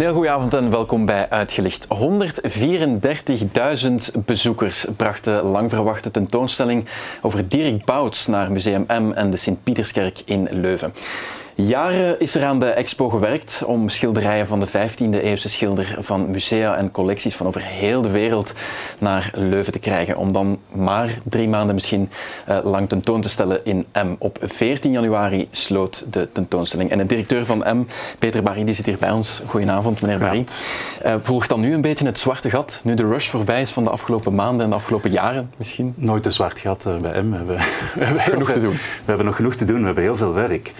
heel goede avond en welkom bij Uitgelicht. 134.000 bezoekers brachten lang verwachte tentoonstelling over Dirk Bouts naar Museum M en de Sint-Pieterskerk in Leuven. Jaren is er aan de expo gewerkt om schilderijen van de 15e eeuwse schilder van musea en collecties van over heel de wereld naar Leuven te krijgen. Om dan maar drie maanden misschien uh, lang tentoon te stellen in M. Op 14 januari sloot de tentoonstelling. En de directeur van M, Peter Barry, die zit hier bij ons. Goedenavond, meneer Barry. Uh, volgt dan nu een beetje het zwarte gat, nu de rush voorbij is van de afgelopen maanden en de afgelopen jaren misschien? Nooit een zwart gat uh, bij M. We hebben, we hebben genoeg te doen. We hebben nog genoeg te doen, we hebben heel veel werk.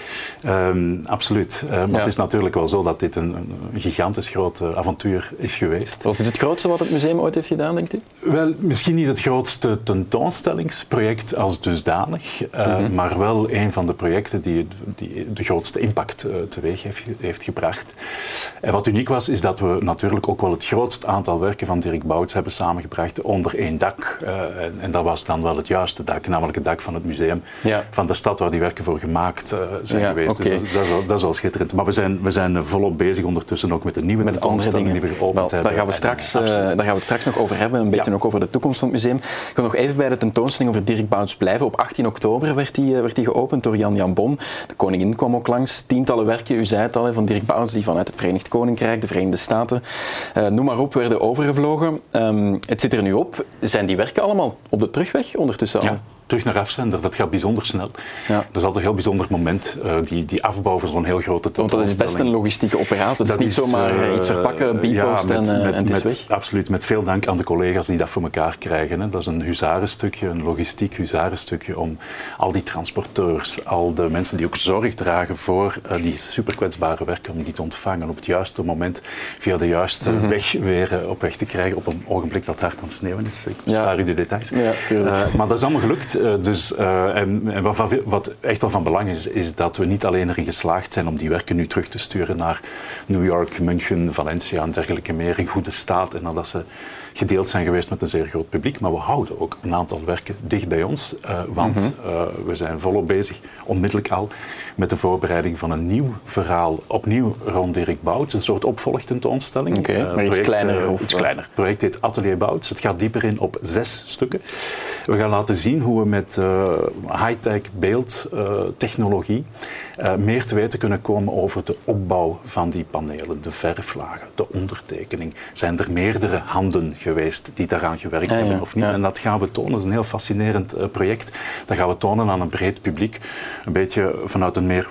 Um, absoluut. Uh, maar ja. het is natuurlijk wel zo dat dit een, een gigantisch groot uh, avontuur is geweest. Was dit het grootste wat het museum ooit heeft gedaan, denkt u? Wel, misschien niet het grootste tentoonstellingsproject als dusdanig, uh, mm -hmm. maar wel een van de projecten die, die de grootste impact teweeg heeft, heeft, gebracht. En wat uniek was, is dat we natuurlijk ook wel het grootste aantal werken van Dirk Bouts hebben samengebracht onder één dak. En, en, dat was dan wel het juiste dak, namelijk het dak van het museum ja. van de stad waar die werken voor gemaakt zijn ja, geweest. Okay. Dat, is wel, dat is wel schitterend. Maar we zijn, we zijn volop bezig ondertussen ook met de nieuwe met tentoonstelling die we geopend Wel, hebben. Daar gaan, we straks, uh, daar gaan we het straks nog over hebben, een beetje ja. ook over de toekomst van het museum. Ik wil nog even bij de tentoonstelling over Dirk Bouts blijven. Op 18 oktober werd die, werd die geopend door Jan Jan Bon. De koningin kwam ook langs. Tientallen werken, u zei het al, van Dirk Bouts die vanuit het Verenigd Koninkrijk, de Verenigde Staten, uh, noem maar op, werden overgevlogen. Um, het zit er nu op. Zijn die werken allemaal op de terugweg ondertussen al? Ja terug naar afzender. Dat gaat bijzonder snel. Ja. Dat is altijd een heel bijzonder moment, uh, die, die afbouw van zo'n heel grote Want dat is best een logistieke operatie. Dat, is niet zomaar uh, iets verpakken, bipost ja, en, met, en het is met, weg. Absoluut, met veel dank aan de collega's die dat voor elkaar krijgen. Hè. Dat is een huzarenstukje, een logistiek huzarenstukje om al die transporteurs, al de mensen die ook zorg dragen voor die superkwetsbare werken, om die te ontvangen op het juiste moment, via de juiste mm -hmm. weg weer op weg te krijgen op een ogenblik dat hard aan het sneeuwen is. Ik bespaar ja. u de details. Ja, maar dat is allemaal gelukt. Uh, dus, uh, en, en wat, wat, echt wel van belang is, is dat we niet alleen erin geslaagd zijn om die werken nu terug te sturen naar New York, München, Valencia en dergelijke meer in goede staat en nadat ze gedeeld zijn geweest met een zeer groot publiek. Maar we houden ook een aantal werken dicht bij ons, uh, want mm -hmm. uh, we zijn volop bezig, onmiddellijk al, met de voorbereiding van een nieuw verhaal, opnieuw rond Dirk Bouts, een soort opvolgtentoonstelling. Oké, okay, uh, maar iets kleiner? Of iets kleiner. Het project heet Atelier Bouts. Het gaat dieper in op zes stukken. We gaan laten zien hoe we met high-tech beeldtechnologie meer te weten kunnen komen over de opbouw van die panelen, de verflagen, de ondertekening. Zijn er meerdere handen geweest die daaraan gewerkt ja, hebben ja, of niet. ja. En dat gaan we tonen. Dat is een heel fascinerend uh, project. Dat gaan we tonen aan een breed publiek. Een beetje vanuit een meer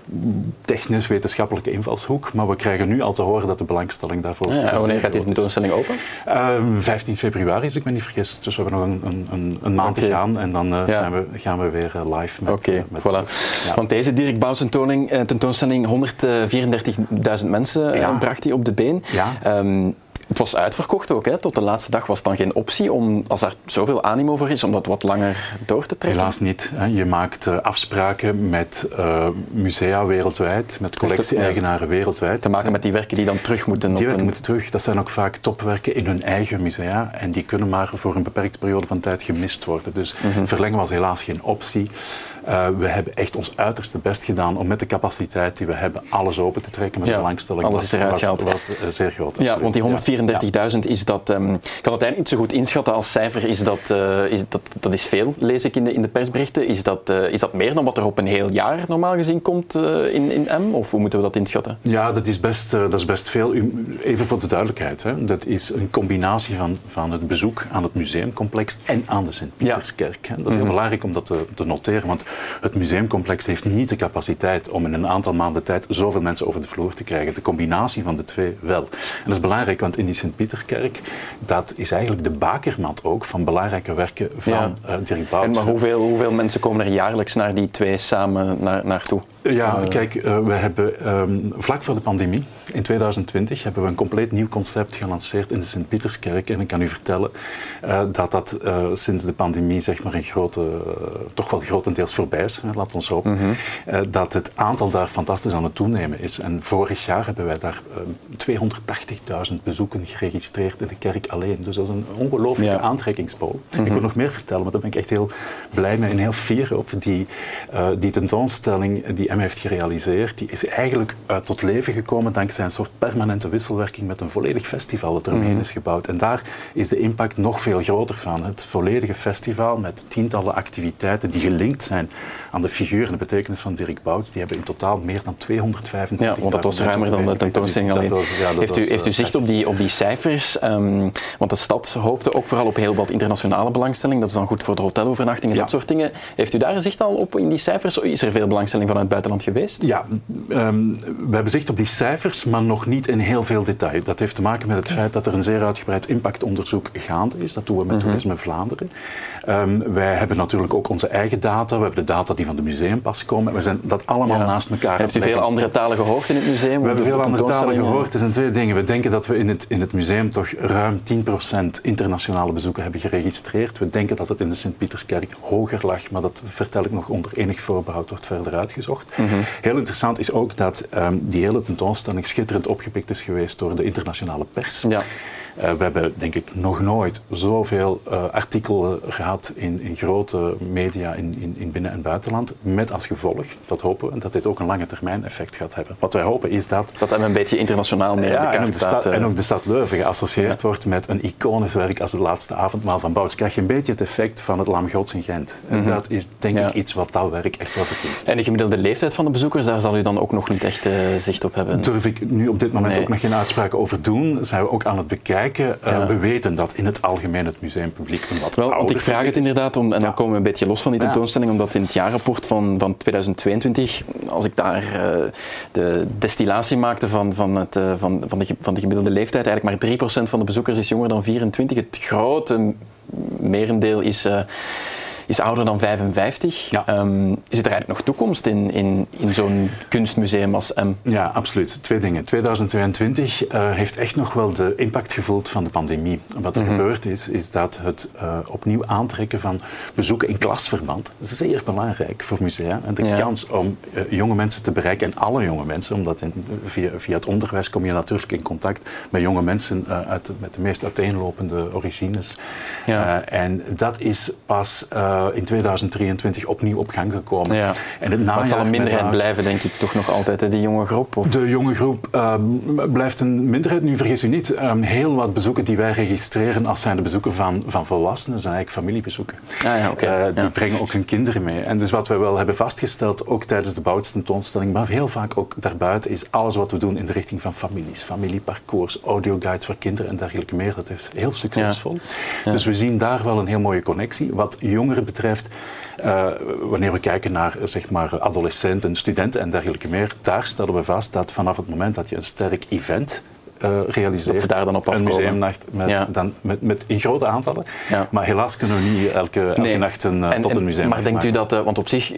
technisch-wetenschappelijke invalshoek. Maar we krijgen nu al te horen dat de belangstelling daarvoor ja, Wanneer gaat die tentoonstelling open? Uh, 15 februari, als ik me niet vergis. Dus we hebben nog een, een, een maand okay. te gaan. En dan uh, zijn we, gaan we weer uh, live met... Oké, okay, voilà. Want deze Dirk Bouws tentoonstelling, tentoonstelling 134.000 mensen bracht hij op de been. Ja. Um, het was uitverkocht ook, hè? tot de laatste dag was het dan geen optie om, als er zoveel animo voor is, om dat wat langer door te trekken? Helaas niet. Hè. Je maakt uh, afspraken met uh, musea wereldwijd, met collectie-eigenaren ja. wereldwijd. Te maken met die werken die dan terug moeten? Die werken een... moeten terug. Dat zijn ook vaak topwerken in hun eigen musea en die kunnen maar voor een beperkte periode van tijd gemist worden. Dus mm -hmm. verlengen was helaas geen optie. Uh, we hebben echt ons uiterste best gedaan om met de capaciteit die we hebben alles open te trekken. Met ja, belangstelling alles is eruit was, was, was uh, zeer groot. Ja, want die 134.000 is dat, um, ik kan het eigenlijk niet zo goed inschatten als cijfer, is dat, uh, is dat, dat is veel, lees ik in de, in de persberichten. Is dat, is dat meer dan wat er op een heel jaar normaal gezien komt in, in M? Of hoe moeten we dat inschatten? Ja, dat is best, dat is best veel. Even voor de duidelijkheid, hè. dat is een combinatie van, van het bezoek aan het museumcomplex en aan de Sint-Pieterskerk. Ja. Dat is heel -hmm. belangrijk om dat te, te noteren, want het museumcomplex heeft niet de capaciteit om in een aantal maanden tijd zoveel mensen over de vloer te krijgen. De combinatie van de twee wel. En dat is belangrijk, want in die Sint-Pieterkerk, dat is eigenlijk de bakermat ook van belangrijke werken van ja. uh, Dirk Bouts. En maar hoeveel, hoeveel mensen komen er jaarlijks naar die twee samen naar, naartoe? Ja, uh, kijk, uh, we hebben um, vlak voor de pandemie, in 2020, hebben we een compleet nieuw concept gelanceerd in de Sint-Pieterskerk. En ik kan u vertellen uh, dat dat sinds de pandemie zeg maar een grote, toch wel grotendeels voorbij is. Laat ons hopen. Mm -hmm. dat het aantal daar fantastisch aan het toenemen is. En vorig jaar hebben wij daar 280.000 bezoeken geregistreerd in de kerk alleen. Dus dat is een ongelooflijke ja. aantrekkingspool. Ik wil mhm. nog meer vertellen, want daar ben ik echt heel blij mee en heel fier op. Die, uh, die tentoonstelling die M heeft gerealiseerd, die is eigenlijk uh, tot leven gekomen dankzij een soort permanente wisselwerking met een volledig festival dat eromheen mm is gebouwd. En daar is de impact nog veel groter van. Het volledige festival met tientallen activiteiten die gelinkt zijn aan de figuur en de betekenis van Dirk Bouts, die hebben in totaal meer dan 225 Ja, want dat was ruimer dan de tentoonstelling alleen. heeft, u, heeft u zicht op die, op die cijfers? Um, want de stad hoopte ook vooral op heel wat internationale belangstelling. Dat is dan goed voor de hotelovernachting en dat soort dingen. Heeft u daar zicht al op in die cijfers? Is er veel belangstelling vanuit het buitenland geweest? Ja, um, we hebben zicht op die cijfers, maar nog niet in heel veel detail. Dat heeft te maken met het feit dat er een zeer uitgebreid impactonderzoek gaande is. Dat doen we met mm Toerisme Vlaanderen. Um, wij hebben natuurlijk ook onze eigen data. We hebben de data die van de museumpas komen. We zijn dat allemaal naast elkaar. heeft u veel andere talen gehoord in het museum? We hebben veel andere talen gehoord. Er zijn twee dingen. We denken dat we in het, in het museum toch ruim 10% internationale bezoeken hebben geregistreerd. We denken dat het in de Sint-Pieterskerk hoger lag, maar dat vertel ik nog onder enig voorbehoud, wordt verder uitgezocht. Mhm. Heel interessant is ook dat um, die hele tentoonstelling schitterend opgepikt is geweest door de internationale pers. Ja. Uh, we hebben denk ik nog nooit zoveel uh, artikelen gehad in, in grote media in, in, in, binnen- en buitenland. Met als gevolg, dat hopen we, dat dit ook een lange termijn effect gaat hebben. Wat wij hopen is dat... Dat hem een beetje internationaal meer ja, en ook, de stad, en ook de stad Leuven geassocieerd wordt met een iconisch werk als het laatste avondmaal van Bouts. Krijg je een beetje het effect van het Lam Gods in Gent. En mhm. dat is denk ik iets wat dat werk echt wat verdient. En de gemiddelde leeftijd van de bezoekers, daar zal u dan ook nog niet echt uh, zicht op hebben? Durf ik nu op dit moment ook nog geen uitspraken over doen. Dat zijn we ook aan het bekijken. Uh, we weten dat in het algemeen het museumpubliek een wat Wel, want ik vraag het inderdaad om, en dan komen we een beetje los van die tentoonstelling, omdat in het jaarrapport van, van 2022, als ik daar uh, de destillatie maakte van, van, het, uh, van, van, de, van de gemiddelde leeftijd, eigenlijk maar 3% van de bezoekers is jonger dan 24. Het grote merendeel is is ouder dan 55. Ja. Um, zit er eigenlijk nog toekomst in, in, in zo'n kunstmuseum als M? Ja, absoluut. Twee dingen. 2022 uh, eh, heeft echt nog wel de impact gevoeld van de pandemie. Wat er mm gebeurd is, is dat het uh, opnieuw aantrekken van bezoeken in klasverband zeer belangrijk voor musea. En de ja. kans om uh, jonge mensen te bereiken, en alle jonge mensen, omdat in, via, via het onderwijs kom je natuurlijk in contact met jonge mensen uit, met de meest uiteenlopende origines. Ja. en dat is pas eh, in 2023 opnieuw op gang gekomen. Ja. En het zal een minderheid blijven, denk ik, toch nog altijd, hè, die jonge groep? Of? De jonge groep uh, blijft een minderheid. Nu, vergis u niet, um, heel wat bezoeken die wij registreren als zijn de bezoeken van, van volwassenen, zijn eigenlijk familiebezoeken. Ah, ja, okay. uh, die brengen ook hun kinderen mee. En dus wat we wel hebben vastgesteld, ook tijdens de bouwstentoonstelling, maar heel vaak ook daarbuiten, is alles wat we doen in de richting van families, familieparcours, audioguides voor kinderen en dergelijke meer. Dat is heel succesvol. Dus we zien daar wel een heel mooie connectie. Wat jongeren betreft, uh, wanneer we kijken naar zeg maar, adolescenten, studenten en dergelijke meer, daar stellen we vast dat vanaf het moment dat je een sterk event uh, realiseert. Dat ze daar dan op afkomen. Een museumnacht met, ja. dan, met, met, in grote aantallen. Ja. Maar helaas kunnen we niet elke, elke nee. nacht een, en, tot een museum Maar denkt u dat, uh, want op zich,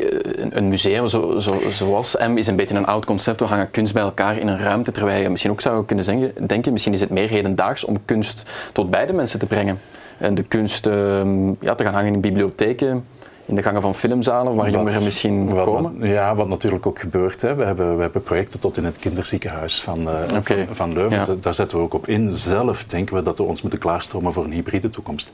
een, museum zo, zo, zoals M is een beetje een oud concept. We hangen kunst bij elkaar in een ruimte. Terwijl je misschien ook zou kunnen zeggen, denken, misschien is het meer hedendaags om kunst tot beide mensen te brengen. En de kunst uh, ja, te gaan hangen in bibliotheken in de gangen van filmzalen waar jongeren misschien wat, komen? Ja, wat natuurlijk ook gebeurt. Hè. We, hebben, we hebben projecten tot in het kinderziekenhuis van, uh, van, van, Leuven. Daar zetten we ook op in. Zelf denken we dat we ons moeten klaarstromen voor een hybride toekomst.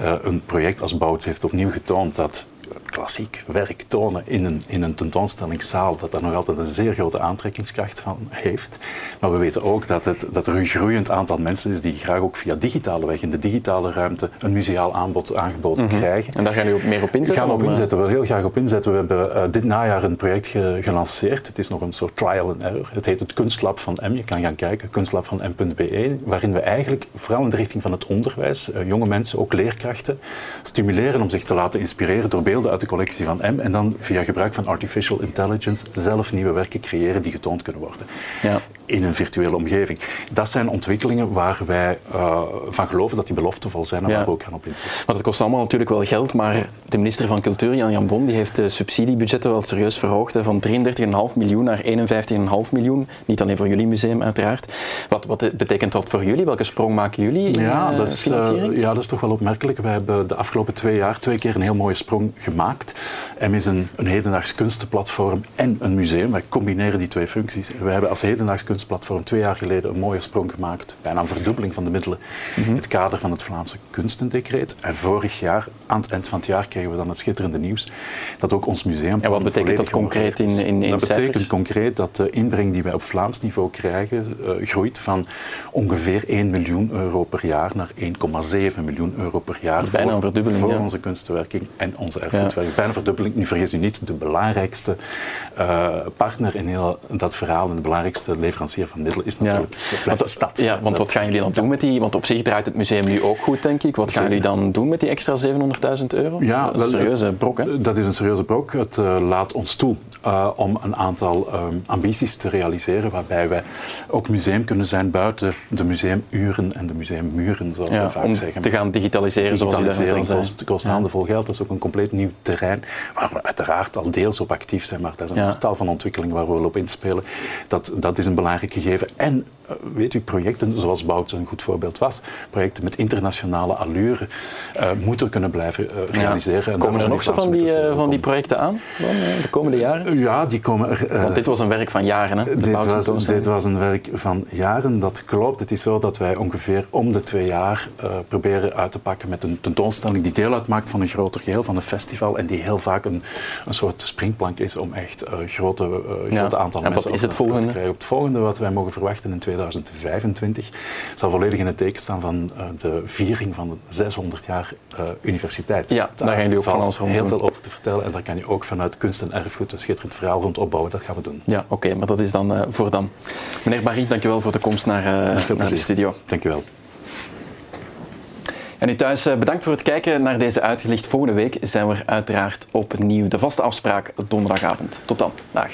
Uh, een project als Bouts heeft opnieuw getoond dat klassiek werk tonen in een, in een tentoonstellingszaal, dat daar nog altijd een zeer grote aantrekkingskracht van heeft. Maar we weten ook dat, het, dat er een groeiend aantal mensen is die graag ook via digitale weg in de digitale ruimte een museaal aanbod aangeboden mhm. krijgen. En daar gaan jullie ook meer op inzetten? Gaan we op eh? inzetten, we heel graag op inzetten. We hebben uh, dit najaar een project ge gelanceerd. Het is nog een soort trial and error. Het heet het Kunstlab van M. Je kan gaan kijken, kunstlab van M.be, waarin we eigenlijk vooral in de richting van het onderwijs, uh, jonge mensen, ook leerkrachten, stimuleren om zich te laten inspireren door beelden uit de collectie van M en dan via gebruik van artificial intelligence zelf nieuwe werken creëren die getoond kunnen worden. Ja in een virtuele omgeving. Dat zijn ontwikkelingen waar wij uh, van geloven dat die beloftevol zijn en waar we ook gaan op inzetten. Want het kost allemaal natuurlijk wel geld, maar de minister van Cultuur, Jan Jan Bon, die heeft de subsidiebudgetten wel serieus verhoogd, hè, van 33,5 miljoen naar 51,5 miljoen. Niet alleen voor jullie museum uiteraard. Wat, wat betekent dat voor jullie? Welke sprong maken jullie in ja, uh, dat is, uh, ja, dat is toch wel opmerkelijk. We hebben de afgelopen twee jaar twee keer een heel mooie sprong gemaakt. M is een, een hedendaags kunstenplatform en een museum. Wij combineren die twee functies. We hebben als hedendaags Kunstplatform twee jaar geleden een mooie sprong gemaakt, bijna een verdubbeling van de middelen in het kader van het Vlaamse kunstendecreet. En vorig jaar, aan het eind van het jaar, kregen we dan het schitterende nieuws dat ook ons museum. En wat betekent dat concreet in, in, in Dat cijfers? betekent concreet dat de inbreng die wij op Vlaams niveau krijgen, uh, groeit van ongeveer 1 miljoen euro per jaar naar 1,7 miljoen euro per jaar. Bijna voor, een verdubbeling. Voor ja. onze kunstwerking en onze erfgoedwerking. Bijna een verdubbeling. Nu vergis u niet, de belangrijkste uh, partner in heel dat verhaal en de belangrijkste leverancier van middelen is natuurlijk ja. de stad. Ja, want wat gaan jullie dan doen met die? Want op zich draait het museum nu ook goed, denk ik. Wat gaan jullie dan doen met die extra 700.000 euro? Ja, dat is een serieuze brok, hè? Dat is een serieuze brok. Het uh, laat ons toe uh, om een aantal um, ambities te realiseren waarbij wij ook museum kunnen zijn buiten de museumuren en de museummuren, zoals ja, we vaak om zeggen. te gaan digitaliseren, Digitalisering zoals kost, kost ja. handenvol geld. Dat is ook een compleet nieuw terrein waar we uiteraard al deels op actief zijn, maar dat is een ja. tal van ontwikkelingen waar we op inspelen. Dat, dat is een belangrijk gegeven. En weet u, projecten zoals Bout een goed voorbeeld was, projecten met internationale allure, uh, moeten kunnen blijven uh, realiseren. Ja. Komen er nog zo van die, uh, van die projecten aan dan, de komende jaren? ja, die komen er. Want dit was een werk van jaren, hè? De dit, was, dit was een werk van jaren, dat klopt. Het is zo dat wij ongeveer om de twee jaar proberen uit te pakken met een tentoonstelling die deel uitmaakt van een groter geheel, van een festival, en die heel vaak een, een soort springplank is om echt grote, grote ja. aantal en mensen wat is het volgende? te krijgen. Het volgende wat wij mogen verwachten in 2025 zal volledig in het teken staan van uh, de viering van de 600 jaar uh, universiteit. Ja, daar, daar gaan jullie ook van alles rond heel veel over te vertellen en daar kan je ook vanuit kunst en erfgoed een schitterend verhaal rond opbouwen. Dat gaan we doen. Ja, oké, okay, maar dat is dan uh, voor dan. Meneer Barry, dankjewel voor de komst naar, naar de studio. Dankjewel. En u thuis, bedankt voor het kijken naar deze uitgelicht. Volgende week zijn we uiteraard opnieuw de vaste afspraak donderdagavond. Tot dan. Dag.